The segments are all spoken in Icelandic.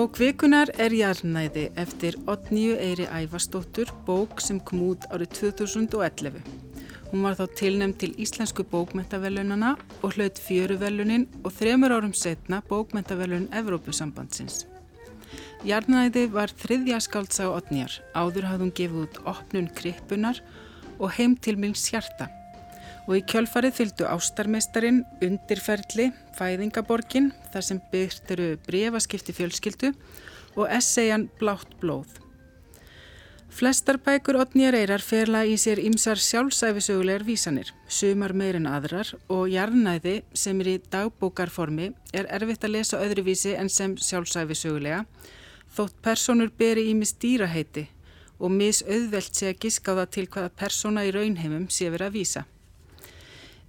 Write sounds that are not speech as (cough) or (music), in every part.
Bók vikunar er Jarnæði eftir Otníu Eiri Ævastóttur, bók sem kom út árið 2011. Hún var þá tilnæmt til Íslensku bókmentavelunana og hlaut fjöruvelunin og þremur árum setna bókmentavelun Evrópusambandsins. Jarnæði var þriðja skálds á Otníjar, áður hafði hún gefið út opnun krippunar og heim til Mills hjarta og í kjölfarið fylgdu ástarmeistarin, undirferðli, fæðingaborgin, þar sem byggt eru brefaskipti fjölskyldu og esseian Blátt blóð. Flestar bækur Otnýjar Eyrar ferla í sér ymsar sjálfsæfisögulegar vísanir, sumar meirinn aðrar og jarnæði sem er í dagbókarformi er erfitt að lesa öðruvísi en sem sjálfsæfisögulega, þótt personur beri í mig stýraheiti og mis auðvelt sé að giska á það til hvaða persóna í raunheimum sé verið að vísa.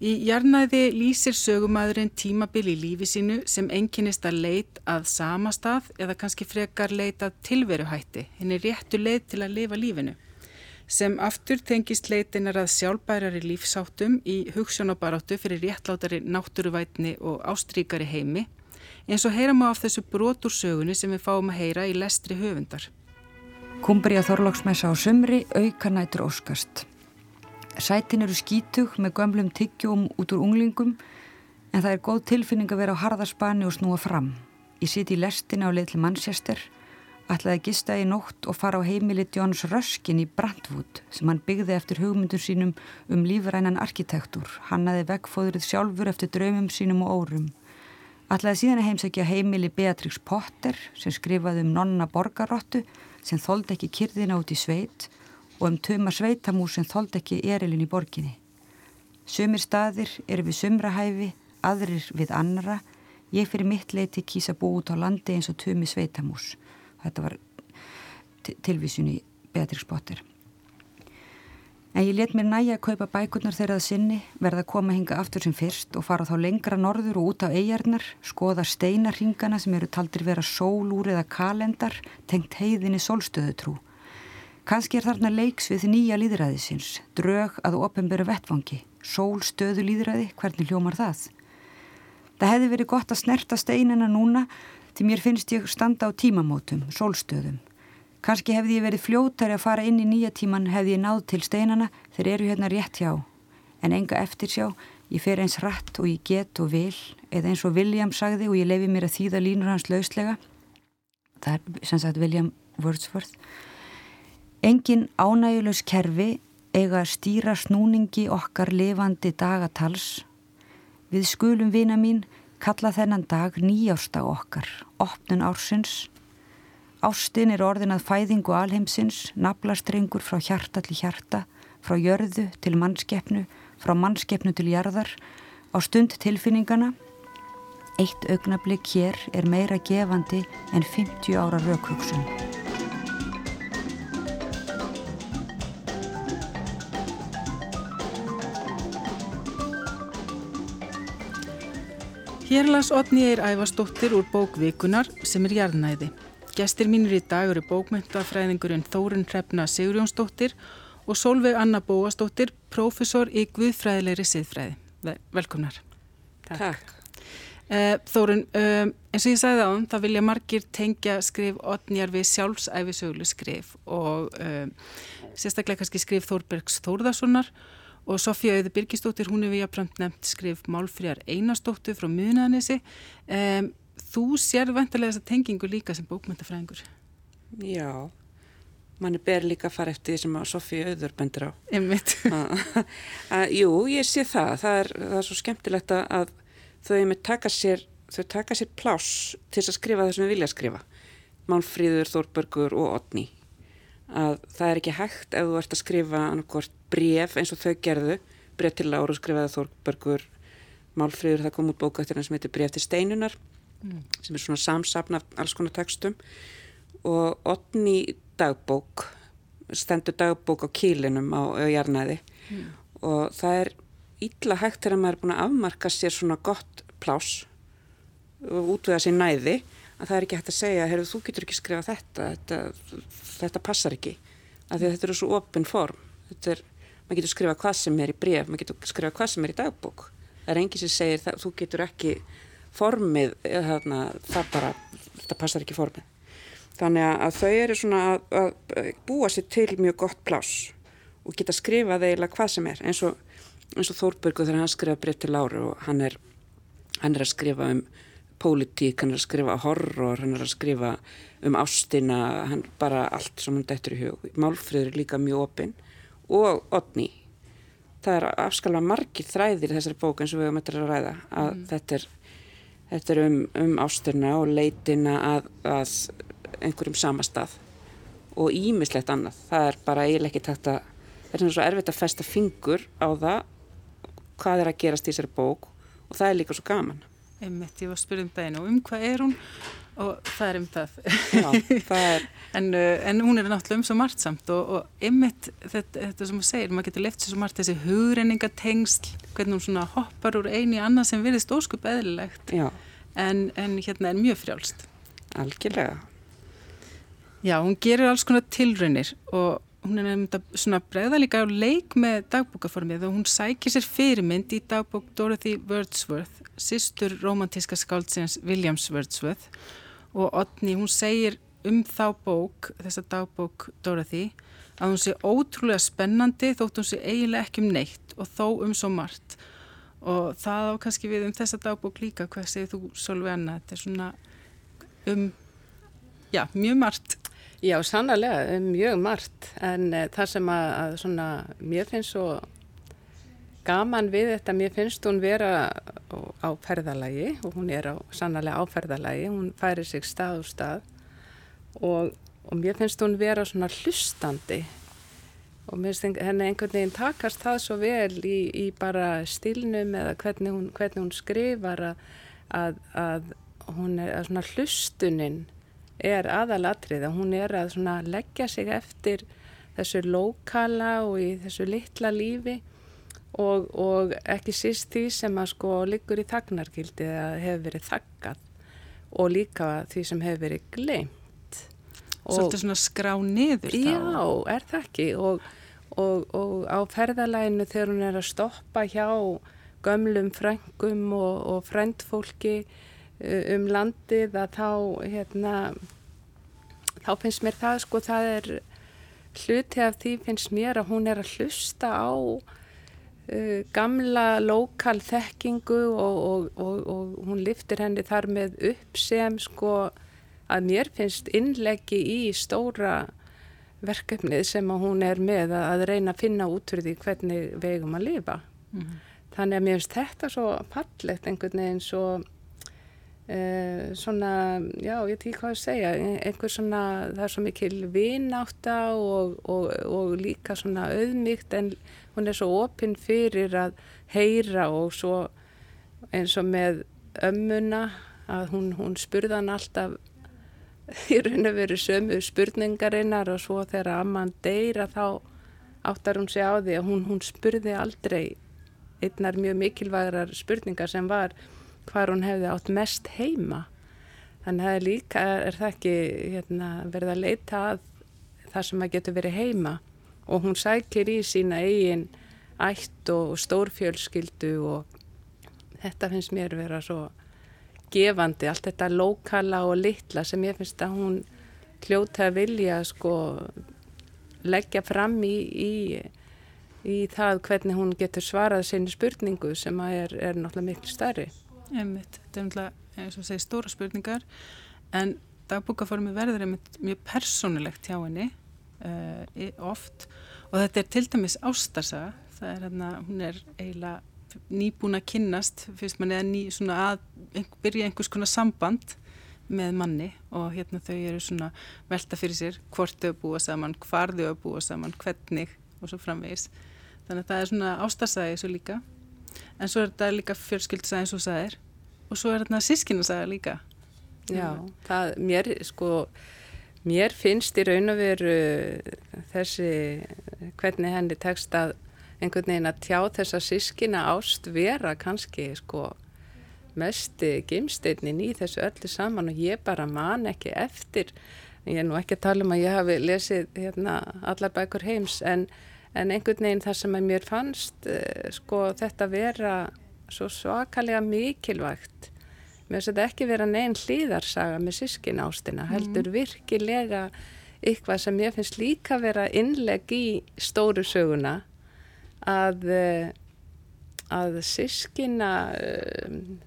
Í jarnæði lýsir sögumæðurinn tímabil í lífi sínu sem enginnist að leit að sama stað eða kannski frekar leit að tilveruhætti, henni réttu leit til að lifa lífinu. Sem aftur tengist leitinar að sjálfbærari lífsáttum í hugssjónabaráttu fyrir réttlátari náttúruvætni og ástríkari heimi, eins og heyra má af þessu brotur sögunni sem við fáum að heyra í lestri höfundar. Kumbriða Þorlóksmessa á sumri, auka nætur óskast. Sætin eru skítug með gömlum tiggjum út úr unglingum en það er góð tilfinning að vera á harðarspani og snúa fram. Ég siti í lestina á leið til Manchester, ætlaði að gista í nótt og fara á heimili Jóns Röskin í Brantwood sem hann byggði eftir hugmyndur sínum um lífrænan arkitektur. Hann aði vegfóðrið sjálfur eftir draumum sínum og órum. Ætlaði síðan að heimsækja heimili Beatrix Potter sem skrifaði um nonna borgarrottu sem þóldi ekki kyrðina út í sveit og um tuma sveitamús sem þóld ekki erilin í borginni. Sumir staðir eru við sumrahæfi, aðrir við annara. Ég fyrir mitt leiti kýsa bú út á landi eins og tumi sveitamús. Þetta var tilvísun í Beatrix Potter. En ég let mér næja að kaupa bækurnar þegar það sinni, verða að koma hinga aftur sem fyrst og fara þá lengra norður og út á eigarnar, skoða steinarringana sem eru taldir vera sólúr eða kalendar, tengt heiðinni sólstöðutrú. Kanski er þarna leiks við nýja líðræðisins, drög að ofenböru vettfangi, sól stöðu líðræði, hvernig hljómar það? Það hefði verið gott að snerta steinina núna því mér finnst ég standa á tímamótum, sólstöðum. Kanski hefði ég verið fljótari að fara inn í nýja tíman hefði ég náð til steinana þeir eru hérna rétt hjá. En enga eftir sjá, ég fer eins rætt og ég get og vil, eða eins og William sagði og ég lefi mér að þýða línur hans lauslega. Það er sem sagt William Wordsworth. Engin ánægulegs kerfi eiga að stýra snúningi okkar lifandi dagatals. Við skulum vina mín kalla þennan dag nýjárstag okkar, opnun ársins. Ástin er orðin að fæðingu alheimsins, naflastrengur frá hjarta til hjarta, frá jörðu til mannskeppnu, frá mannskeppnu til jarðar, á stund tilfinningana. Eitt augnablик hér er meira gefandi en 50 ára raukvöksun. Hér las Otni Eir Ævastóttir úr bókvikunar sem er jarnæði. Gestir mínur í dag eru bókmyndafræðingurinn Þórun Hrefna Sigurjónsdóttir og Solveig Anna Bóastóttir, profesor í Guðfræðilegri siðfræði. Velkomnar. Takk. Takk. Uh, Þórun, uh, eins og ég sagði á hann, það vilja margir tengja skrif Otniar við sjálfsæfisöglu skrif og uh, sérstaklega kannski skrif Þórbergs Þórðarssonar og Sofía Auður Birgistóttir, hún hefur jáfnframt nefnt skrif Málfríðar Einarstóttur frá Munaðanissi. Um, þú sér vantilega þessa tengingu líka sem bókmyndafræðingur. Já, manni ber líka að fara eftir því sem Sofía Auður bendur á. Emmitt. (laughs) Jú, ég sé það. Það er, það er svo skemmtilegt að þau með taka sér, þau taka sér pláss til að skrifa það sem við vilja skrifa. Málfríður, Þórbergur og Otni að það er ekki hægt ef þú ert að skrifa annarkort bref eins og þau gerðu bref til Láru skrifaði Þórbergur Málfríður, það kom út bóka eftir hann sem heitir Bref til steinunar mm. sem er svona samsapna af alls konar tekstum og Otni dagbók stendur dagbók á kílinum á Jarnæði mm. og það er ítla hægt þegar maður er búin að afmarka sér svona gott plás og útvega sér næði að það er ekki hægt að segja, heyrðu þú getur ekki skrifa þetta, þetta, þetta passar ekki, af því að þetta eru svo opin form, þetta er, maður getur skrifa hvað sem er í bref, maður getur skrifa hvað sem er í dagbók, það er engi sem segir það, þú getur ekki formið, þarna, það bara, þetta passar ekki formið. þannig að þau eru svona að, að búa sér til mjög gott pláss og geta skrifað eiginlega hvað sem er. Eins og, og Þórbergur þegar hann skrifa breytt til Láru og hann er, hann er að skrifa um pólitík, hann er að skrifa horror, hann er að skrifa um ástina, hann bara allt sem hann dættur í hug. Málfröður er líka mjög opinn og odni. Það er afskalega margir þræðir í þessari bók eins og við höfum þetta að ræða að mm. þetta, er, þetta er um, um ástina og leitina að, að einhverjum samastað og ímislegt annað. Það er bara eiginlega ekki takt að það er svo erfitt að festa fingur á það hvað er að gerast í þessari bók og það er líka svo gaman Einmitt, ég var að spyrja um daginn og um hvað er hún? Og það er um það, Já, það er... (laughs) en, uh, en hún er náttúrulega um svo margt samt og, og einmitt þetta, þetta sem þú segir, maður getur left sér svo margt þessi hugrenningatengsl, hvernig hún svona hoppar úr eini annað sem virðist óskup eðlilegt en, en hérna er mjög frjálst. Algjörlega. Já, hún gerir alls konar tilraunir og hún er nefnd að bregða líka á leik með dagbókaformið og hún sækir sér fyrirmynd í dagbók Dorothy Wordsworth, sýstur romantíska skáldsins Williams Wordsworth. Og Otni, hún segir um þá bók, þessa dagbók Dorothy, að hún sé ótrúlega spennandi þótt hún sé eiginlega ekki um neitt og þó um svo margt. Og það á kannski við um þessa dagbók líka, hvað segir þú Solveig Anna, þetta er svona um, já, mjög margt Já, sannlega, mjög margt. En uh, það sem að, að svona, mér finnst svo gaman við þetta, mér finnst hún vera á ferðalagi og hún er á, sannlega á ferðalagi, hún færi sig stað og stað. Og, og mér finnst hún vera svona hlustandi. Og mér finnst henni einhvern veginn takast það svo vel í, í bara stilnum eða hvernig hún, hvernig hún skrifar að, að, að hún er svona hlustuninn er aðalatrið að hún er að leggja sig eftir þessu lokala og í þessu litla lífi og, og ekki síst því sem að sko liggur í þagnargildi að hefur verið þaggað og líka því sem hefur verið gleimt. Svolítið svona skrá niður þá? Já, er það ekki og, og, og á ferðalæinu þegar hún er að stoppa hjá gömlum fröngum og frændfólki um landið að þá hérna þá finnst mér það sko það er hluti af því finnst mér að hún er að hlusta á uh, gamla lokal þekkingu og, og, og, og hún liftir henni þar með upp sem sko að mér finnst innleggi í stóra verkefnið sem að hún er með að, að reyna að finna út fyrir því hvernig vegum að lifa. Mm -hmm. Þannig að mér finnst þetta svo fallegt einhvern veginn svo Uh, svona, já, ég veit ekki hvað að segja. Einhver svona, það er svo mikil vináta og, og, og líka svona auðmygt en hún er svo opinn fyrir að heyra og svo eins og með ömmuna að hún, hún spurðan alltaf í raun og veru sömu spurningarinnar og svo þegar amman deyra þá áttar hún sig á því að hún, hún spurði aldrei einnar mjög mikilvægrar spurningar sem var hvar hún hefði átt mest heima. Þannig að það er líka, er það ekki hérna, verið að leita að það sem að getur verið heima. Og hún sækir í sína eigin ætt og stórfjölskyldu og þetta finnst mér vera svo gefandi, allt þetta lokala og litla sem ég finnst að hún hljóta að vilja sko leggja fram í, í, í það hvernig hún getur svarað sinni spurningu sem er, er náttúrulega miklu starri. Einmitt, þetta er umhverfið eins og segi stóra spurningar en dagbúkaformi verður einmitt mjög persónulegt hjá henni uh, oft. Og þetta er til dæmis ástarsaga, það er hérna, hún er eiginlega nýbúin að kynnast fyrst mann eða ný að byrja einhvers konar samband með manni og hérna þau eru svona velta fyrir sér hvort þau búa saman, hvar þau búa saman, hvernig og svo framvegis. Þannig að það er svona ástarsaga þessu líka en svo er þetta líka fjölskyldsaga eins og er og svo er þetta sískinnasaga líka. Já, það, mér sko mér finnst í raun og veru þessi hvernig henni tekst að einhvern veginn að tjá þessa sískina ást vera kannski sko mesti gimsteinin í þessu öllu saman og ég bara man ekki eftir ég er nú ekki að tala um að ég hafi lesið hérna, allar bækur heims en en einhvern veginn þar sem mér fannst uh, sko þetta vera svo svakalega mikilvægt mér finnst þetta ekki vera neinn hlýðarsaga með sískin ástina, heldur mm. virkilega eitthvað sem ég finnst líka vera innleg í stóru söguna að eh, að sískina um,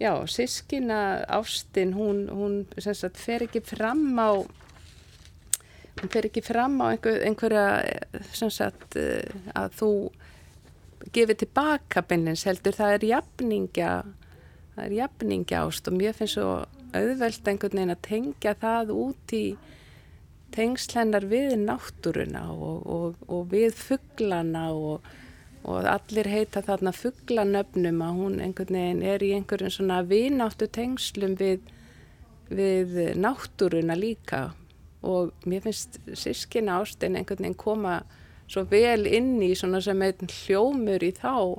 já, sískina ástin hún, hún sagt, fer ekki fram á hún fer ekki fram á einhver, einhverja sagt, eh, að þú gefið tilbaka beinleins heldur það er jafningja það er jafningja ást og mér finnst svo auðvelt einhvern veginn að tengja það út í tengslennar við náttúruna og, og, og við fugglana og, og allir heita þarna fugglanöfnum að hún einhvern veginn er í einhverjum svona vináttu tengslum við, við náttúruna líka og mér finnst sískina ástin einhvern veginn koma svo vel inn í svona sem einn hljómur í þá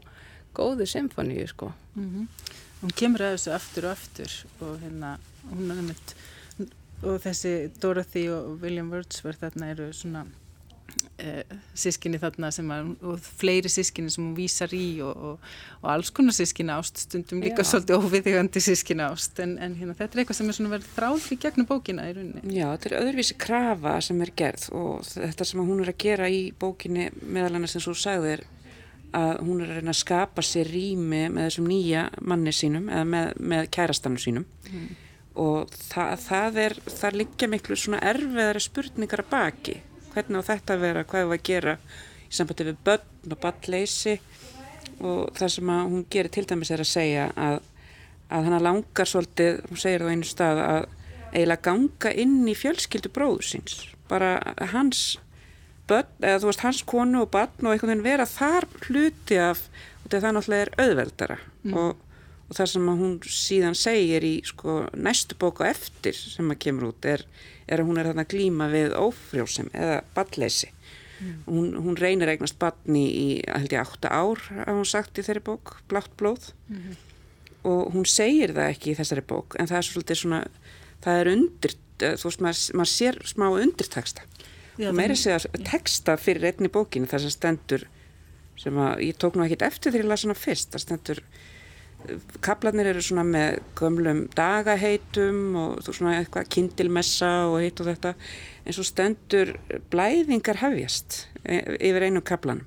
góðu symfoníu sko. Mm -hmm. Hún kemur að þessu aftur og aftur og hérna hún er nefnt og þessi Dorothy og William Wordsworth þarna eru svona Uh, sískinni þarna sem að og fleiri sískinni sem hún vísar í og, og, og alls konar sískinni ást stundum líka Já. svolítið óviðigandi sískinni ást en, en hérna, þetta er eitthvað sem er svona verið þráð í gegnum bókina í rauninni Já, þetta er öðruvísi krafa sem er gerð og þetta sem hún er að gera í bókinni meðal annars eins og sagðir að hún er að reyna að skapa sér rými með þessum nýja manni sínum eða með, með kærastannu sínum mm. og það, það er það liggja miklu svona erfiðari spurningar að baki hvernig á þetta að vera, hvað er að gera í sambandi við börn og balleysi og það sem hún gerir til dæmis er að segja að, að hann langar svolítið, hún segir það á einu stað að eiginlega ganga inn í fjölskyldu bróðu síns, bara hans börn, eða þú veist hans konu og barn og einhvern veginn vera þar hluti af, og það náttúrulega er auðveldara. Mm. og, og það sem hún síðan segir í sko, næstu bóku eftir sem að kemur út er er að hún er þarna glíma við ófrjósum eða balleysi. Mm. Hún, hún reynir eignast barni í, held ég, 8 ár, hafði hún sagt í þeirri bók, Blátt blóð. Mm. Og hún segir það ekki í þessari bók, en það er svolítið svona, það er undir, eh, þú veist, maður, maður sér smá undirteksta. Og meiri segja teksta fyrir einni bókinu, það sem stendur, sem að ég tók nú ekkit eftir þegar ég las hana fyrst, það stendur kaplarnir eru svona með gömlum dagaheitum og svona eitthvað kindilmessa og heit og þetta. En svo stendur blæðingar hafjast e, yfir einu kaplan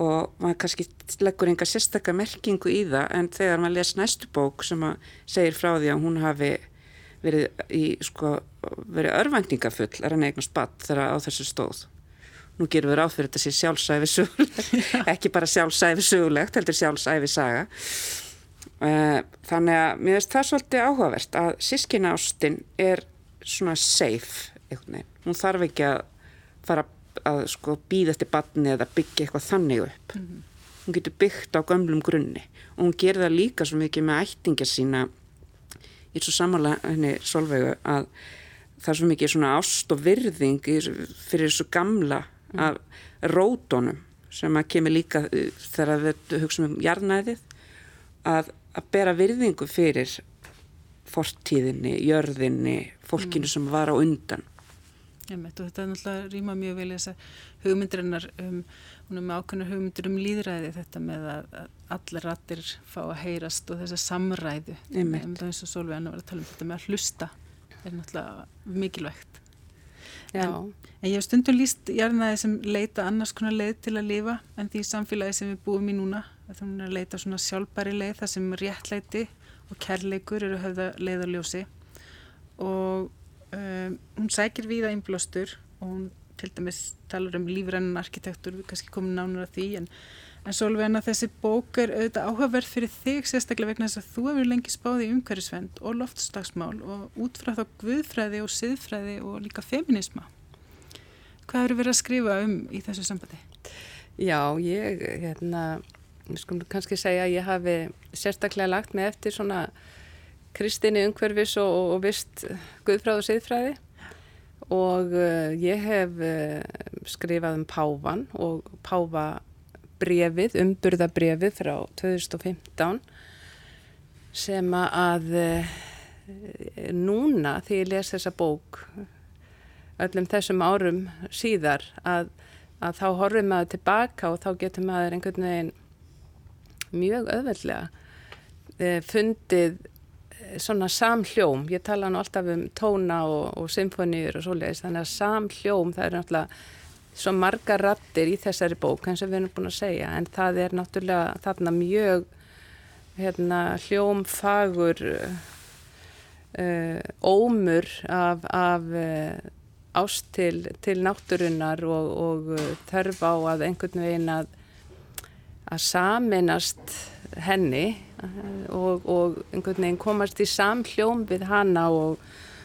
og maður kannski leggur enga sérstakka merkingu í það en þegar maður les næstu bók sem að segir frá því að hún hafi verið í sko verið örvæntingafull er hann eignast badd þegar á þessu stóð nú gerum við ráð fyrir þetta sé sjálfsæfi sögulegt, (laughs) (laughs) ekki bara sjálfsæfi sögulegt, heldur sjálfsæfi saga. Eh, þannig að mér finnst það svolítið áhugavert að sískinástin er svona safe, eitthvað. hún þarf ekki að fara að sko býða eftir batni eða byggja eitthvað þannig upp. Mm -hmm. Hún getur byggt á gömlum grunni og hún gerir það líka svo mikið með ættinga sína í svo samanlega henni solveigu að það er svo mikið svona ást og virðing fyrir þessu gamla af rótonum sem að kemur líka uh, þegar við hugsaum um jarnæðið að, að bera virðingu fyrir fortíðinni, jörðinni fólkinu mm. sem var á undan. Emmeit, og þetta er náttúrulega rýma mjög vel þess að hugmyndirinnar um, hún er með ákveðna hugmyndir um líðræði þetta með að, að allir rattir fá að heyrast og þess að samræðu. Um það eins og Solveig Anna var að tala um þetta með að hlusta er náttúrulega mikilvægt En, en ég hef stundum líst jarnaði sem leita annars konar leið til að lifa en því samfélagi sem við búum í núna það er að leita svona sjálfbæri leið þar sem réttlæti og kærleikur eru höfða leiðarljósi og um, hún sækir víða einblástur og hún til dæmis talar um lífrennan arkitektur, við kannski komum nánar að því en, en að þessi bók er auðvitað áhugaverð fyrir þig sérstaklega vegna þess að þú hefur lengi spáð í umhverjusvend og loftslagsmál og út frá þá guðfræði og siðfræði og líka feminisma. Hvað eru verið að skrifa um í þessu sambandi? Já, ég, hérna, við skulum kannski segja að ég hafi sérstaklega lagt mig eftir svona kristinni umhverfis og, og, og vist guðfræð og siðfræði og uh, ég hef uh, skrifað um Pávan og Pávabrefið, umburðabrefið frá 2015 sem að uh, núna því ég les þessa bók öllum þessum árum síðar að, að þá horfum maður tilbaka og þá getur maður einhvern veginn mjög öðveldlega fundið svona samhljóm, ég tala nú alltaf um tóna og, og symfóniur og svoleiðis, þannig að samhljóm það er náttúrulega svo marga rattir í þessari bók eins og við erum búin að segja en það er náttúrulega þarna mjög hérna, hljómfagur uh, ómur af, af uh, ást til, til náttúrunnar og, og uh, þörf á að einhvern veginn að að saminast henni og, og einhvern veginn komast í samhljóm við hana og,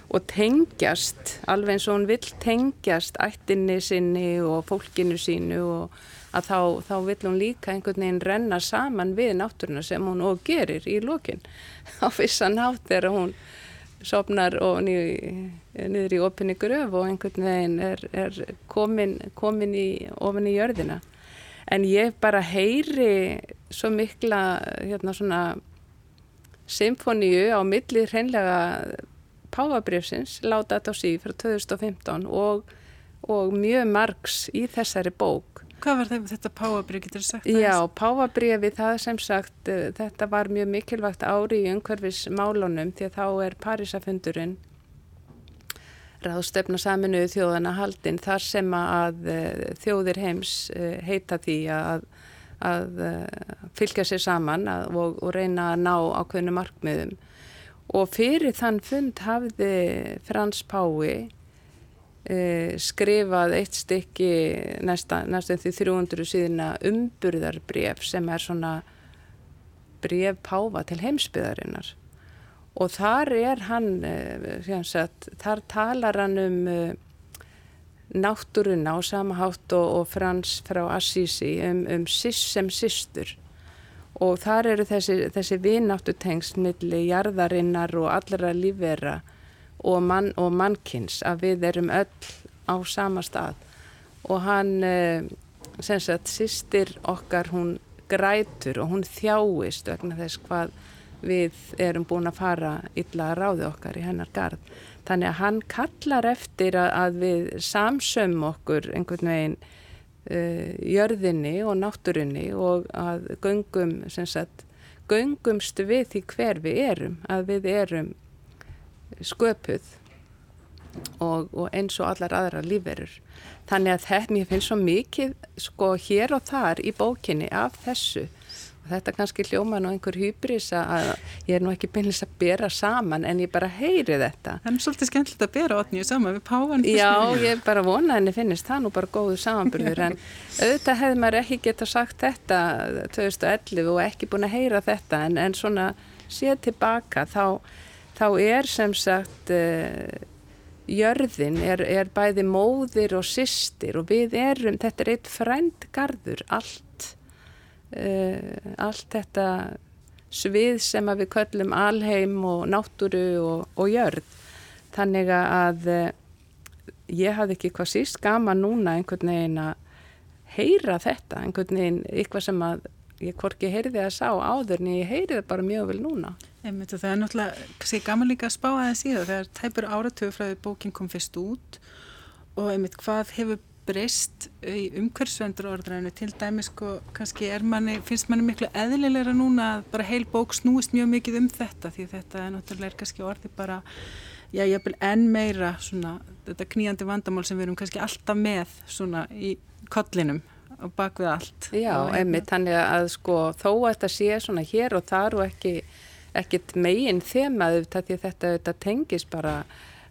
og tengjast alveg eins og hún vill tengjast ættinni sinni og fólkinu sínu og að þá, þá vill hún líka einhvern veginn renna saman við náttúruna sem hún og gerir í lókin (laughs) á vissan hátt þegar hún sopnar og niður í opinni gröf og einhvern veginn er, er komin, komin í ofin í jörðina. En ég bara heyri svo mikla hérna svona symfoníu á milli hreinlega Páfabrjöfsins, Láta þetta á sí frá 2015 og, og mjög margs í þessari bók. Hvað var þetta Páfabrjöf, getur þú sagt það? Já, Páfabrjöfi það sem sagt, eh, þetta var mjög mikilvægt ári í umhverfismálunum því að þá er Parísafundurinn ráðstöfna saminuðu þjóðana haldinn þar sem að uh, þjóðir heims uh, heita því að, að fylgja sér saman að, og, og reyna að ná ákveðinu markmiðum og fyrir þann fund hafði Frans Pái skrifað eitt stykki næstum því 300 síðuna umburðarbref sem er svona bref Páfa til heimsbyðarinnar og þar er hann, eh, sagt, þar talar hann um uh, náttúruna á sama hátt og, og Frans frá Assisi um, um sis sem systur og þar eru þessi, þessi vinnáttutengsl millir jarðarinnar og allra lífera og, mann, og mannkins að við erum öll á sama stað og hann, uh, sem sagt, systir okkar hún grætur og hún þjáist vegna þess hvað við erum búin að fara illa að ráði okkar í hennar gard. Þannig að hann kallar eftir að, að við samsömm okkur einhvern veginn uh, jörðinni og náttúrunni og að göngum, sem sagt, göngumst við því hver við erum, að við erum sköpuð og, og eins og allar aðra lífverur. Þannig að þetta, mér finnst svo mikið sko hér og þar í bókinni af þessu Þetta kannski hljóma nú einhver hýbris að ég er nú ekki beinlis að bera saman en ég bara heyri þetta. Það er svolítið skemmtilegt að bera otnið saman við páan. (laughs) Já, ég bara vonað en ég finnist það nú bara góðu samanburður en auðvitað hefði maður ekki geta sagt þetta 2011 og ekki búin að heyra þetta en, en svona séð tilbaka þá, þá er sem sagt uh, jörðin er, er bæði móðir og systir og við erum, þetta er eitt frændgarður allt uh, allt þetta svið sem við köllum alheim og náttúru og, og jörð. Þannig að uh, ég hafði ekki hvað síst gama núna einhvern veginn að heyra þetta, einhvern veginn eitthvað sem að ég hvorki heyrði að sá áður en ég heyri það bara mjög vel núna. Einmitt, það er náttúrulega, gaman líka að spá aðeins í það þegar tæpur áratöfu frá því bókin kom fyrst út og einmitt hvað hefur breyst í umhverfsvendurordræðinu til dæmis sko kannski manni, finnst manni miklu eðlilegra núna að bara heil bók snúist mjög mikið um þetta því þetta er náttúrulega kannski orði bara já ég vil enn meira svona þetta kníjandi vandamál sem við erum kannski alltaf með svona í kollinum og bak við allt. Já, emmitt þannig að sko þó að þetta sé svona hér og þar og ekki ekkit meginn þemaðu þetta, þetta tengis bara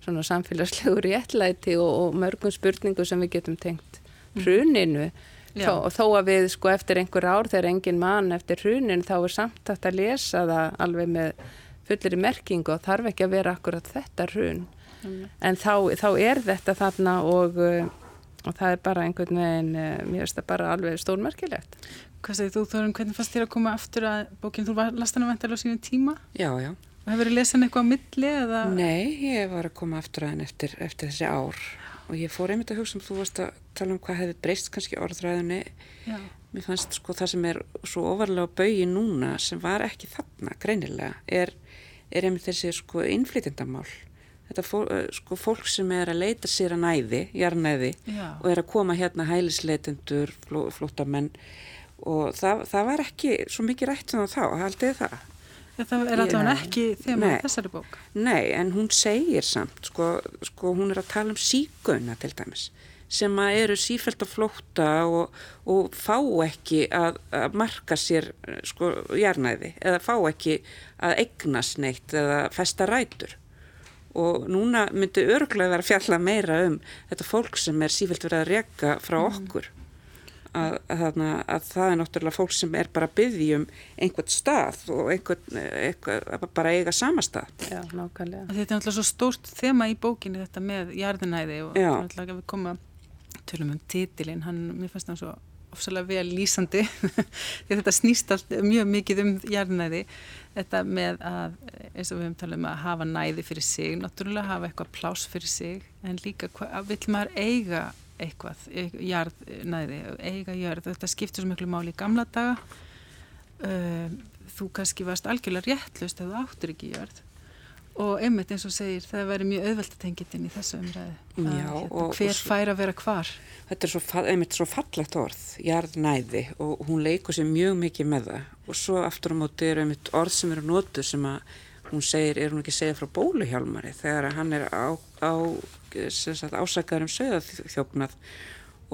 svona samfélagslegu (laughs) réttlæti og, og mörgum spurningu sem við getum tengt mhm. hruninu mm. og þó að við sko eftir einhver ár þegar engin mann eftir hrunin þá er samt að lesa það alveg með fullir í merkingu og þarf ekki að vera akkurat þetta hrun mm. en þá, þá er þetta þarna og, og það er bara einhvern veginn eh, mér finnst það bara alveg stórmerkilegt Hvað segir þú Þorun, hvernig fannst þér að koma aftur að bókinn, þú var lastan að venda á sínum tíma? Já, já Hefur þið lesað eitthvað á milli? Eða? Nei, ég var að koma aftur aðeins eftir, eftir þessi ár og ég fór einmitt að hugsa um þú varst að tala um hvað hefði breyst kannski orðræðinni. Já. Mér fannst sko það sem er svo ofarlega bauði núna sem var ekki þarna greinilega er, er einmitt þessi sko innflytjandamál. Þetta fó, sko fólk sem er að leita sér að næði, jarnæði Já. og er að koma hérna hælisleitendur, fló, flótamenn og það, það var ekki svo mikið rætt sem um það þá, haldið það? Það er allavega ekki þegar maður þessari bók. Nei, en hún segir samt, sko, sko hún er að tala um síguna til dæmis sem að eru sífælt að flóta og, og fá ekki að, að marka sér sko jarnæði eða fá ekki að eignast neitt eða festa rætur og núna myndi örgulega vera að fjalla meira um þetta fólk sem er sífælt verið að reyka frá mm. Að, að, að það er náttúrulega fólk sem er bara að byggja um einhvert stað og einhvern, einhver, bara eiga sama stað. Já, nákvæmlega. Þetta er náttúrulega svo stórt þema í bókinni þetta með jarðinæði og náttúrulega við koma tölum um titilinn, hann, mér finnst það svo ofsalega vel lýsandi (laughs) því þetta snýst allt mjög mikið um jarðinæði þetta með að eins og við höfum talað um að hafa næði fyrir sig, náttúrulega hafa eitthvað plás fyrir sig en líka hvað vil maður eiga eitthvað, jarðnæði, eiga jörð, þetta skiptir svo miklu máli í gamla daga. Uh, þú kannski varst algjörlega réttlust ef þú áttur ekki jörð. Og einmitt eins og segir það væri mjög auðvelt að tengja inn í þessu umræði Já, að, hérna, hver fær að vera hvar? Þetta er svo, einmitt svo fallegt orð jarðnæði og hún leikur sér mjög mikið með það. Og svo aftur á móti er einmitt orð sem eru nótu sem að hún segir, er hún ekki að segja frá bóluhjálmari þegar hann er á, á sagt, ásakaður um sögðarþjófnað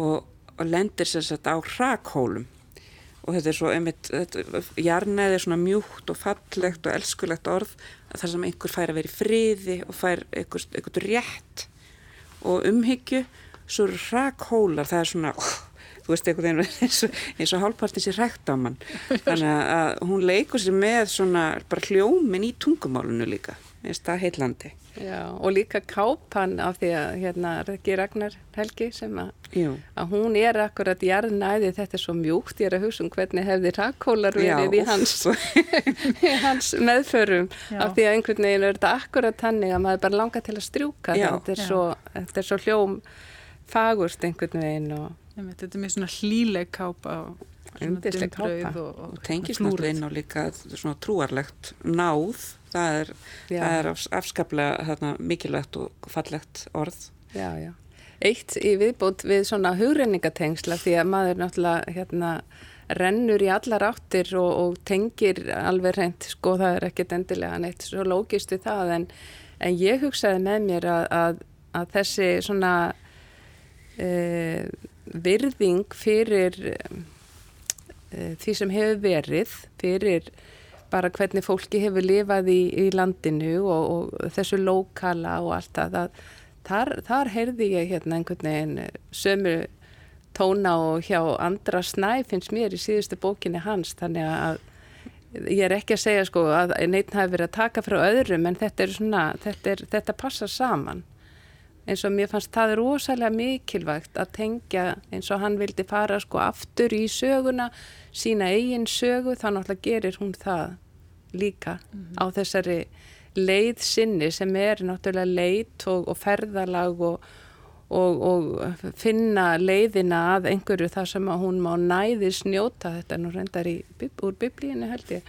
og, og lendir sagt, á hrakhólum. Og þetta er svo einmitt, jarnæði er svona mjúkt og fallegt og elskulegt orð þar sem einhver fær að vera í friði og fær einhver, einhvern rétt og umhyggju. Svo eru hrakhólar, það er svona oh, (laughs) þú veist einhvern veginn (laughs) eins og, og hálfpartins í rætt á mann. Þannig að hún leikur sér með svona bara hljómin í tungumálunu líka eins það heillandi. Já, og líka kápan af því að hérna Regi Ragnar Helgi sem að, að hún er akkurat jarðnæði þetta er svo mjúkt, ég er að hugsa um hvernig hefði rakkólar verið í hans, (laughs) (laughs) í hans meðförum Já. af því að einhvern veginn er þetta akkurat hannig að maður bara langar til að strjúka þetta er, svo, þetta er svo hljóm fagurst einhvern veginn og Þetta er mjög svona hlíleg kápa og umdisleg kápa. og, og, og tengist náttúrulega inn á líka svona trúarlegt náð það er, það er afskaplega þarna, mikilvægt og fallegt orð Já, já. Eitt í viðbót við svona hugrenningatengsla því að maður náttúrulega hérna rennur í allar áttir og, og tengir alveg reynd, sko það er ekkert endilega neitt svo lógist við það en, en ég hugsaði með mér að, að, að þessi svona e, virðing fyrir uh, því sem hefur verið, fyrir bara hvernig fólki hefur lifað í, í landinu og, og þessu lokala og allt það. Þar, þar heyrði ég hérna einhvern veginn sömu tóna og hjá andra snæ finnst mér í síðustu bókinni hans þannig að ég er ekki að segja sko að neitt hafi verið að taka frá öðrum en þetta er svona, þetta, er, þetta passar saman eins og mér fannst það rosalega mikilvægt að tengja eins og hann vildi fara sko aftur í söguna sína eigin sögu þá náttúrulega gerir hún það líka mm -hmm. á þessari leið sinni sem er náttúrulega leit og, og ferðalag og, og, og finna leiðina að einhverju þar sem að hún má næði snjóta þetta er nú reyndar í, úr biblíinu held ég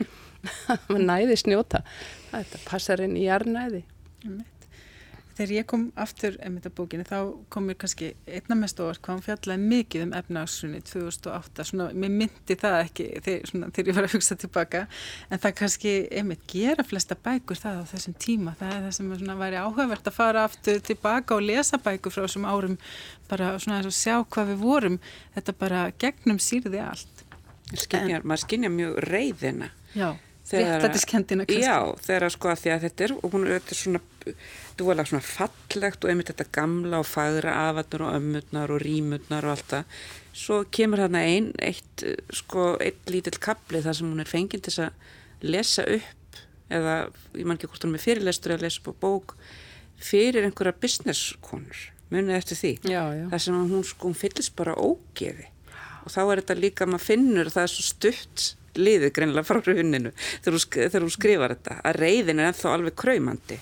(laughs) næði snjóta þetta passar inn í jarnæði mm -hmm. Þegar ég kom aftur einmitt að bókinu þá kom mér kannski einna mest ofar hvað hann fjallaði mikið um efnagsunni 2008, svona mér myndi það ekki þegar, svona, þegar ég var að hugsa tilbaka. En það kannski einmitt gera flesta bækur það á þessum tíma. Það er það sem svona, væri áhugavert að fara aftur tilbaka og lesa bækur frá þessum árum. Bara svona að sjá hvað við vorum. Þetta bara gegnum sýrði allt. Skinjar, Maður skinja mjög reyðina Já réttlætiskendina Já, þegar sko að því að þetta er og hún er svona dúalega svona fallegt og einmitt þetta gamla og fagra afatnur og ömmutnar og rímutnar og allt það. Svo kemur hérna einn eitt sko, eitt lítill kapli þar sem hún er fenginn til að lesa upp eða, ég man ekki hvort hún er fyrirlestur að lesa upp á bók fyrir einhverja businesskonur. Munið eftir því, já, já. þar sem hún sko, hún fyllist bara ógeði. Og þá er þetta líka, maður finnur það er svo stutt liðið greinlega frá hruninu þegar hún skrifar þetta að reyðin er ennþá alveg kræmandi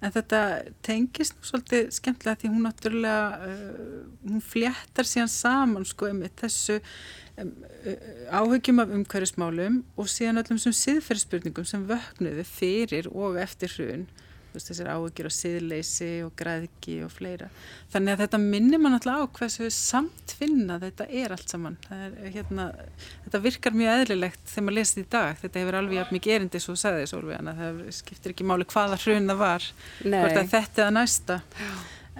En þetta tengist svolítið skemmtilega því hún náttúrulega uh, hún fléttar síðan saman sko um þessu um, uh, áhugjum af umhverjusmálum og síðan öllum sem siðferðspurningum sem vöknuðu fyrir og eftir hrun veist, þessir áhyggjur og siðleysi og græðki og fleira. Þannig að þetta minnir mann alltaf á hversu samt finna þetta er allt saman. Er, hérna, þetta virkar mjög eðlilegt þegar maður lesið í dag. Þetta hefur alveg mikið erindi svo sagðið Sólvega, það skiptir ekki máli hvaða hrun það var, Nei. hvort að þetta að næsta.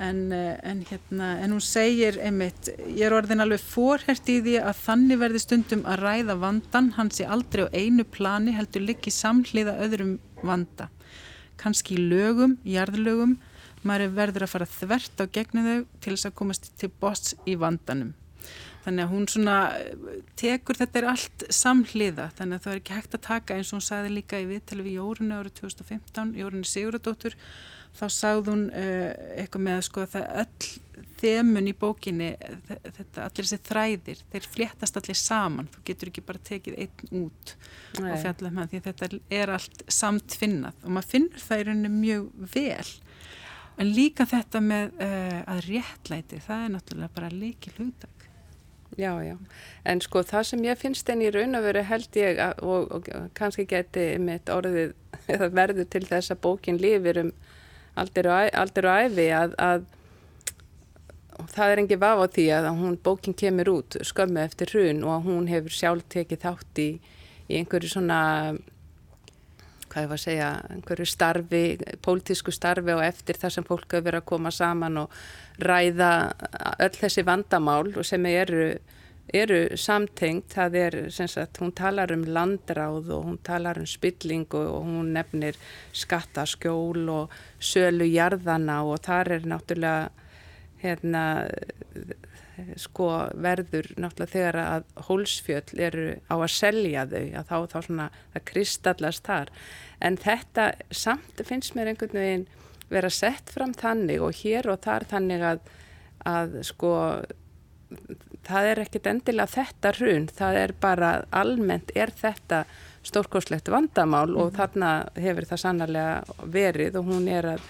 En, en, hérna, en hún segir einmitt, ég er orðin alveg forhert í því að þannig verði stundum að ræða vandan, hans er aldrei á einu plani heldur likki samhliða öðrum vanda kannski í lögum, jarðlögum, maður verður að fara þvert á gegnum þau til þess að komast til bots í vandanum. Þannig að hún svona tekur þetta er allt samhliða þannig að það er ekki hægt að taka eins og hún sagði líka í viðtali við Jórunni árið 2015, Jórunni Siguradóttur, þá sagði hún uh, eitthvað með að sko að það öll þemun í bókinni, þetta, allir þessi þræðir, þeir fléttast allir saman, þú getur ekki bara tekið einn út Nei. og fjalla með því að þetta er allt samt finnað og maður finnur það í rauninu mjög vel en líka þetta með uh, að réttlæti, það er náttúrulega bara líkil hugdag. Já, já, en sko það sem ég finnst en í raun að vera held ég að, og, og kannski geti mitt orðið (laughs) verður til þess að bókin lifir um aldir og, aldir og æfi að, að það er engi vaf á því að hún bókin kemur út skömmu eftir hrun og hún hefur sjálf tekið þátt í, í einhverju svona hvað ég var að segja, einhverju starfi pólitísku starfi og eftir það sem fólk hefur verið að koma saman og ræða öll þessi vandamál og sem eru, eru samtengt, það er sem sagt, hún talar um landráð og hún talar um spilling og, og hún nefnir skattaskjól og sölu jarðana og þar er náttúrulega hérna sko verður náttúrulega þegar að hólsfjöll eru á að selja þau að þá, þá svona það kristallast þar en þetta samt finnst mér einhvern veginn vera sett fram þannig og hér og þar þannig að, að sko það er ekkit endilega þetta hrun, það er bara almennt er þetta stórkoslegt vandamál mm -hmm. og mhm. þarna hefur það sannarlega verið og hún er að,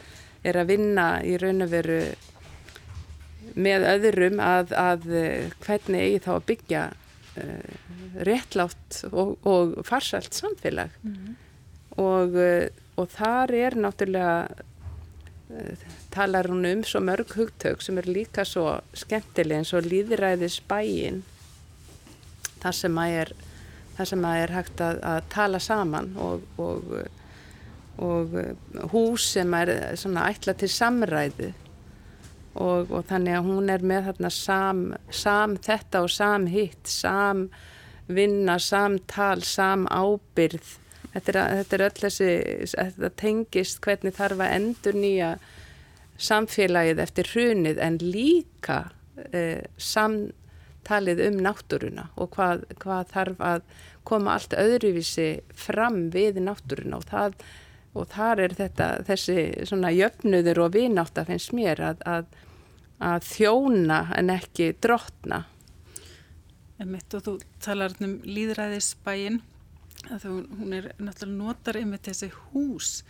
er að vinna í raun og veru með öðrum að, að eh, hvernig eigi þá að byggja uh, réttlátt og, og farsalt samfélag mm -hmm. og, uh, og þar er náttúrulega uh, talar hún um svo mörg hugtök sem er líka svo skemmtileg eins og líðræðis bæin það sem að er það sem að er hægt að, að tala saman og, og og hús sem er svona ætla til samræðu og, og þannig að hún er með þarna sam, sam þetta og sam hitt, sam vinna, samtal, sam ábyrð þetta er, þetta er öll þessi þetta tengist hvernig þarf að endur nýja samfélagið eftir hrunið en líka eh, samtalið um náttúruna og hvað, hvað þarf að koma allt öðruvísi fram við náttúruna. Og það og þar er þetta, þessi svona jöfnuður og vinátt að finnst mér að, að, að þjóna en ekki drotna. Emitt og þú talar um líðræðisbæin að þú, hún er náttúrulega notar einmitt þessi hús,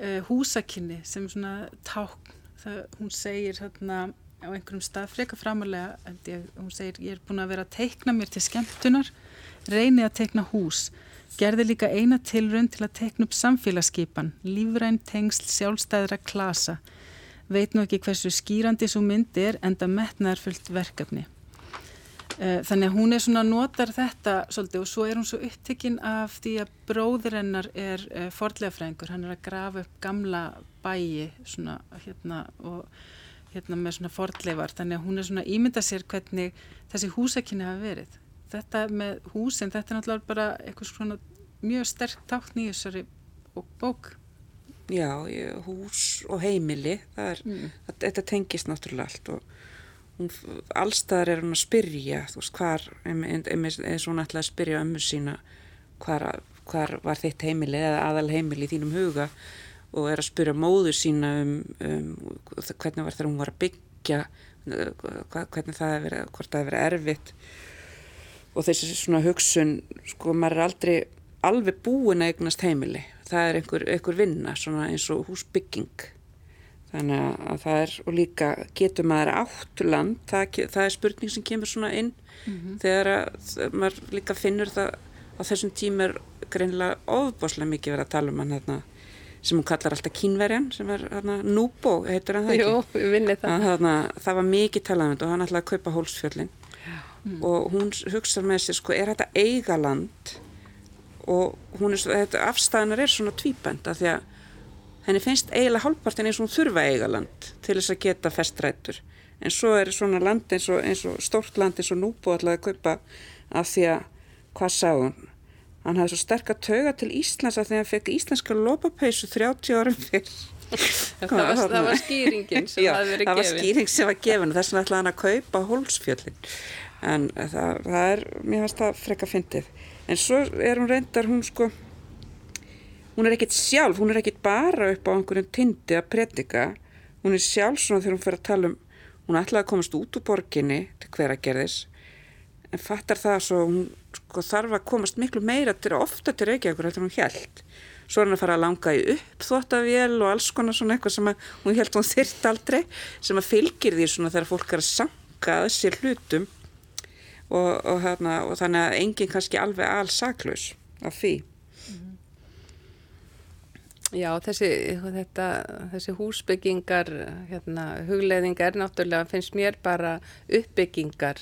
uh, húsakinni sem svona tákn, það, hún segir þarna á einhverjum stað freka framalega, hún segir ég er búin að vera að teikna mér til skemmtunar, reyni að teikna hús gerði líka eina tilrönd til að tekna upp samfélagsskipan, lífræn tengsl sjálfstæðra klasa. Veit nú ekki hversu skýrandi svo myndi er enda metnaðarfullt verkefni. Eh, þannig að hún er svona notar þetta svolítið og svo er hún svo upptekinn af því að bróður hennar er eh, fordlegafræðingur, hann er að grafa upp gamla bæi svona hérna og hérna með svona fordleifar þannig að hún er svona ímynda sér hvernig þessi húsakinni hafa verið þetta með húsin, þetta er náttúrulega bara eitthvað svona mjög sterk tákn í þessari bók. Já, hús og heimili, er, mm. þetta tengist náttúrulega allt og hún, allstaðar er hún að spyrja, þú veist, hvar, eins og hún ætlaði að spyrja ömmu sína hvar, hvar var þitt heimili eða aðal heimili í þínum huga og er að spyrja móðu sína um, um hvernig var þegar hún var að byggja, hvernig það hefur verið, hvort það hefur verið erfitt og þessi svona hugsun sko maður er aldrei alveg búin að eignast heimili það er einhver, einhver vinna svona eins og húsbygging þannig að það er og líka getur maður áttuland það, það er spurning sem kemur svona inn mm -hmm. þegar að, maður líka finnur það á þessum tíma er greinlega ofbáslega mikið verið að tala um hann hérna sem hún kallar alltaf kínverjan sem er hérna Núbó, heitur hann það ekki? Jú, við vinnum það. Þarna, það var mikið talað um og hann ætlaði að kaupa hólsfjöllin mm. og hún hugsa með sér sko, er þetta eigaland og hún er, þetta, afstæðanar er svona tvíbend af því að henni finnst eiginlega hálfpartin eins og hún þurfa eigaland til þess að geta festrættur en svo er svona land eins og, eins og stórt land eins og Núbó ætlaði að kaupa af því að, hvað sá hún? Hann hafði svo sterk að tauga til Íslands að því að hann fekk íslenska lópapeisu 30 árum fyrr. (laughs) það, var, það var skýringin sem Já, hafði verið gefin. það var skýring sem var gefin og þess vegna ætlaði hann að kaupa hólsfjöllin. En það, það er, mér finnst það frekka fyndið. En svo er hún reyndar, hún sko, hún er ekkit sjálf, hún er ekkit bara upp á einhverjum tindi að predika. Hún er sjálf svona þegar hún fyrir að tala um, hún ætlaði að komast út úr borginni til hveragerðis en fattar það svo hún sko, þarf að komast miklu meira til ofta til Reykjavíkur heldur hún held svo er hann að fara að langa í upp þvóttavél og alls konar svona eitthvað sem að hún held hún þyrt aldrei sem að fylgir því svona þegar fólk er að sanka að sér hlutum og, og, hérna, og þannig að enginn kannski alveg alls saklaus af því. Já, þessi, þetta, þessi húsbyggingar, hérna, hugleðingar, náttúrulega finnst mér bara uppbyggingar.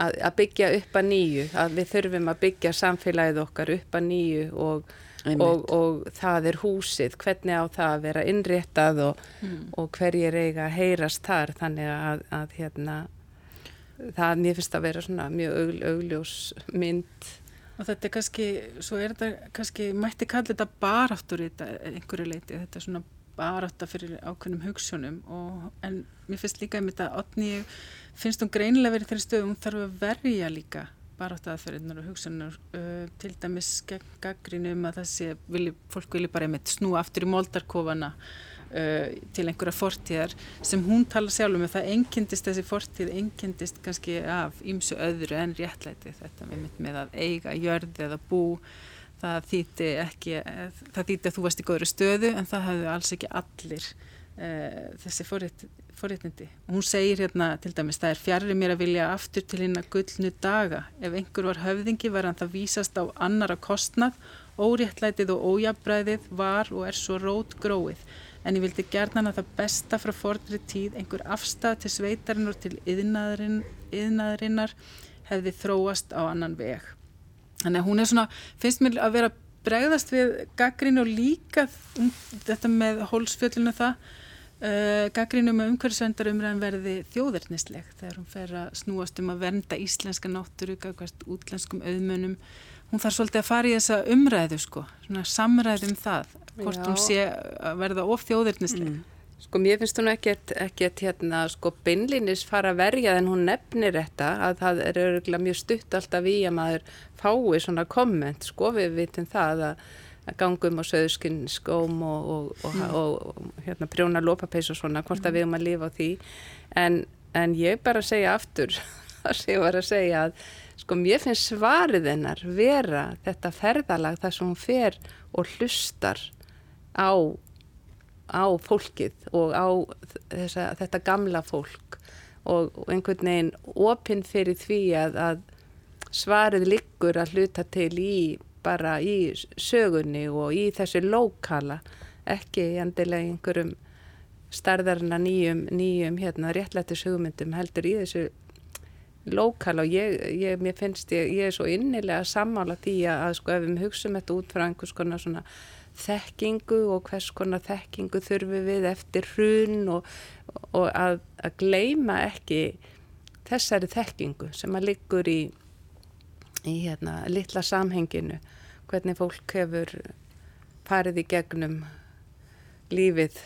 Að, að byggja upp að nýju, að við þurfum að byggja samfélagið okkar upp að nýju og, og, og það er húsið, hvernig á það að vera innréttað og, og hverjir eiga að heyrast þar, þannig að, að hérna, það mér finnst að vera svona mjög augl, augljós mynd. Og þetta er kannski, svo er þetta kannski, mætti kalla þetta baráttur í þetta einhverju leiti, þetta er svona barátta fyrir ákveðnum hugsunum og, en mér finnst líka um þetta Otni, finnst hún greinilega verið þeirri stöðu, hún þarf að verja líka baráttaðaferðinar og hugsunar uh, til dæmis gegn gaggrínu um að þessi, vilji, fólk vilji bara einmitt snúa aftur í moldarkofana uh, til einhverja fortíðar sem hún tala sjálf um að það engendist þessi fortíð, engendist kannski af ýmsu öðru en réttlæti. Þetta með, að eiga jörð eða bú. Það þýtti ekki það þýtti að þú varst í góðri stöðu en það hafðu alls ekki allir uh, þessi forrétt, forréttindi. Og hún segir hérna til dæmis það er fjarrir mér að vilja aftur til hérna gullnu daga. Ef einhver var höfðingi var hann það vísast á annara kostnað. Óréttlætið og ójabræðið var og er svo rót gróið en ég vildi gerðan að það besta frá fordri tíð einhver afstæð til sveitarinn og til yðnaðurinn, yðnaðurinnar hefði þróast á annan veg Þannig að hún er svona, finnst mér að vera bregðast við gaggrínu og líka um, þetta með hólsfjöllinu það, uh, gaggrínu með umhverfisvendar umræðan verði þjóðverðnisleg þegar hún fer að snúast um að vernda íslenska náttúru, útlenskum auðmönum. Hún þarf svolítið að fara í þessa umræðu sko, svona samræðu um það, hvort Já. hún sé að verða of þjóðverðnisleg. Mm. Sko mér finnst hún ekkert, ekkert hérna sko beinlínis fara að verja en hún nefnir þetta að það er örgulega mjög stutt alltaf í að maður fái svona komment sko við vitum það að, að gangum á söðuskinn skóm og, og, og, og, og hérna prjóna lópapeis og svona hvort að við um að lifa á því en, en ég bara segja aftur (laughs) það sem ég var að segja að sko mér finnst svarið hennar vera þetta ferðalag þar sem hún fer og hlustar á á fólkið og á þessa, þetta gamla fólk og, og einhvern veginn opinn fyrir því að, að svarið liggur að hluta til í bara í sögunni og í þessu lókala ekki endilega einhverjum starðarna nýjum, nýjum hérna, réttlættis hugmyndum heldur í þessu lókala. Og ég, ég, mér finnst ég, ég er svo innilega sammála því að, að sko ef við hugsaum þetta út frá einhvers konar svona þekkingu og hvers konar þekkingu þurfum við eftir hrun og, og að, að gleima ekki þessari þekkingu sem að liggur í, í hérna, litla samhenginu. Hvernig fólk hefur farið í gegnum lífið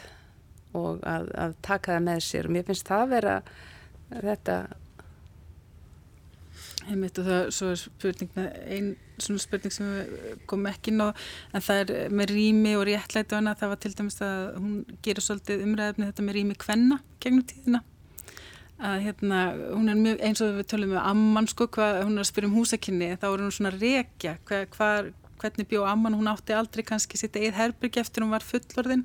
og að, að taka það með sér. Og mér finnst það að vera þetta Einmitt og það svo er spurning með einn svona spurning sem við komum ekki inn á en það er með rými og réttlæti og annað það var til dæmis að hún gerir svolítið umræðefni þetta með rými kvenna gegnum tíðina. Að hérna hún er mjög eins og við tölum með amman sko hvað hún er að spyrja um húsakinni þá er hún svona að rekja hva, hva, hvernig bjó amman hún átti aldrei kannski sitt eigið herbyrgi eftir hún var fullorðin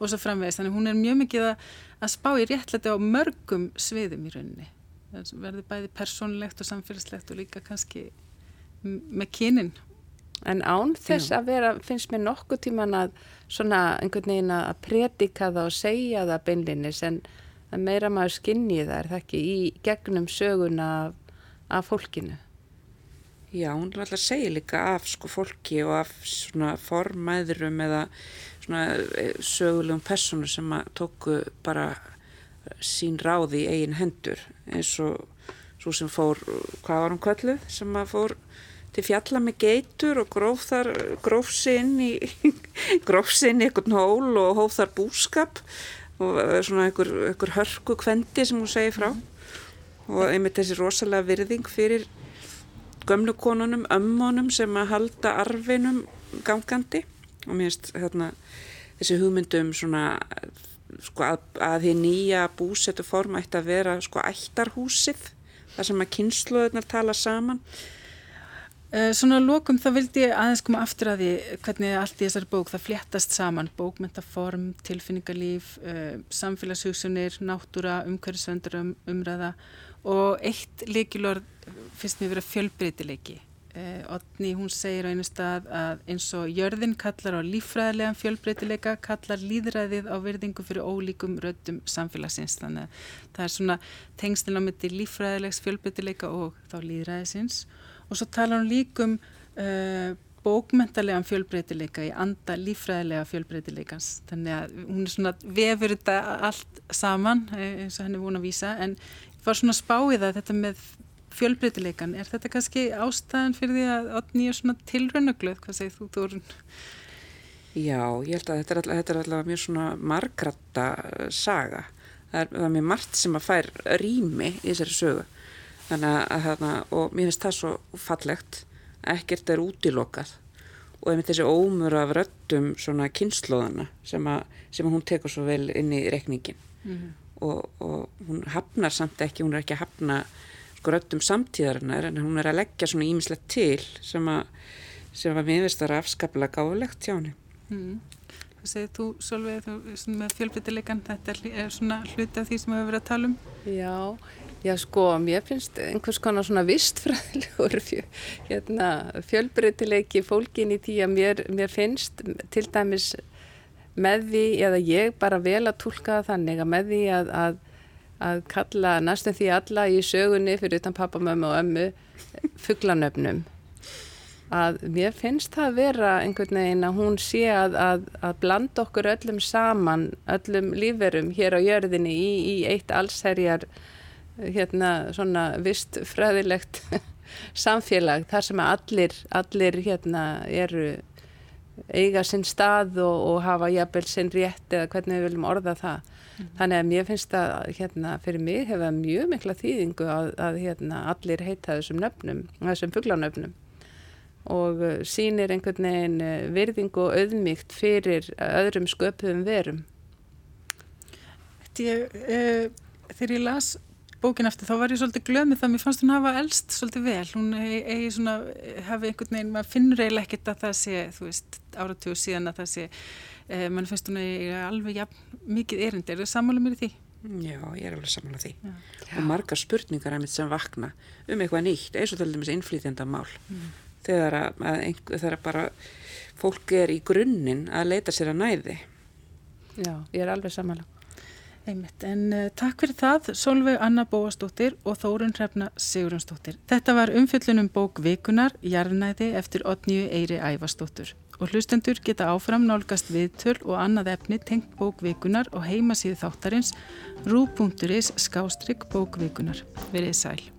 og svo framvegist þannig hún er mjög mikið að, að spá í réttlæti á mörgum sviðum í rauninni það verður bæði persónlegt og samfélagslegt og líka kannski með kynin En án þess Já. að vera, finnst mér nokkuð tíman að svona einhvern veginn að predika það og segja það beinlinis en meira maður skinni það er það ekki í gegnum söguna af, af fólkinu. Já, hún er alltaf að segja líka af sko fólki og af svona formæðurum eða svona eh, sögulegum personu sem að tóku bara sín ráði í eigin hendur eins og svo sem fór, hvað var hún kölluð, sem að fór til fjalla með geitur og gróf þar, gróf sinn í, (laughs) gróf sinn í einhvern hól og hóf þar búskap og svona einhver, einhver hörku kvendi sem hún segi frá. Og einmitt þessi rosalega virðing fyrir gömlu konunum, ömmunum sem að halda arfinum gangandi. Og mér finnst hérna þessi hugmyndum svona sko að, að því nýja búsetu form ætti að vera sko ættarhúsið þar sem að kynsluðunar tala saman. Eh, svona lókum þá vildi ég aðeins koma aftur að því hvernig allt í þessari bók það fléttast saman, bókmentaform, tilfinningarlíf, uh, samfélagshugsunir, náttúra, umhverfisvendur um, umræða. Og eitt leikilorð finnst mér vera fjölbreytileiki. Uh, Otni hún segir á einu stað að eins og jörðin kallar á lífræðilegan fjölbreytileika, kallar líðræðið á verðingu fyrir ólíkum röddum samfélagsins. Þannig að það er svona tengstin á myndi lífræðilegs fjölbreytileika og þá líðræðisins og svo tala hann líkum uh, bókmentalega fjölbreytileika í anda lífræðilega fjölbreytileikans. Þannig að hún er svona vefur þetta allt saman eh, eins og henni búin að vísa. En var svona spáið að þetta með fjölbreytileikan, er þetta kannski ástæðan fyrir því að Otni er svona tilrönnugluð, hvað segir þú Þórun? Já, ég held að þetta er alltaf, þetta er alltaf mjög svona margratta saga, það er, það er mjög margt sem að fær rými í þessari sögu. Þannig að þarna, og mér finnst það svo fallegt. Ekkert er útilokað. Og einmitt þessi ómur af röttum svona kynnslóðana sem, sem að hún tekur svo vel inn í rekningin mm -hmm. og, og hún hafnar samt ekki, hún er ekki að hafna sko röttum samtíðarinnar en hún er að leggja svona ímislegt til sem að, sem að mér finnst það afskaplega gáðilegt hjá henni mm. Hvað segir þú Solveig með fjölbyttileikan, þetta er svona hluti af því sem við hefur verið að tala um? Já, Já sko, mér finnst einhvers konar svona vistfræðilegur hérna, fjölbreytileiki fólkin í því að mér, mér finnst til dæmis með því, eða ég bara vel að tólka þannig að með því að, að, að kalla næstum því alla í sögunni fyrir utan pappa, mömmu og ömmu fugglanöfnum að mér finnst það að vera einhvern veginn að hún sé að, að blanda okkur öllum saman, öllum líferum hér á jörðinni í, í eitt allsherjar hérna svona vistfræðilegt (laughs) samfélag þar sem allir, allir hérna eru eiga sinn stað og, og hafa jafnvel sinn rétt eða hvernig við viljum orða það. Mm. Þannig að mér finnst að hérna fyrir mig hefa mjög mikla þýðingu að, að hérna allir heita þessum nöfnum, þessum fugglanöfnum og uh, sínir einhvern veginn uh, virðingu og auðmygt fyrir öðrum sköpum verum. Ég, uh, þegar ég las bókin eftir þá var ég svolítið glömið það mér fannst hún hafa elst svolítið vel hún eigi svona, hafi einhvern veginn maður finnur eiginlega ekkert að það sé þú veist, áratjóð síðan að það sé eh, mann finnst hún alveg ja, mikið erindi, er það sammála mér í því? Já, ég er alveg sammála því Já. og margar spurningar að mitt sem vakna um eitthvað nýtt, eins og til dæmis innflýtjanda mál mm. þegar að, að einhver, þegar bara fólk er í grunninn að leita sér að næði Já, ég er alveg sammála Einmitt, en uh, takk fyrir það, Solveig Anna Bóastóttir og Þórun Hrefna Sigurjónsdóttir. Þetta var umfjöllunum bók Vikunar, Jarnæði eftir 8. Eiri Ævastóttur. Og hlustendur geta áfram nálgast viðtöl og annað efni tengt bók Vikunar og heimasíðu þáttarins rú.is skástrygg bók Vikunar. Verið sæl.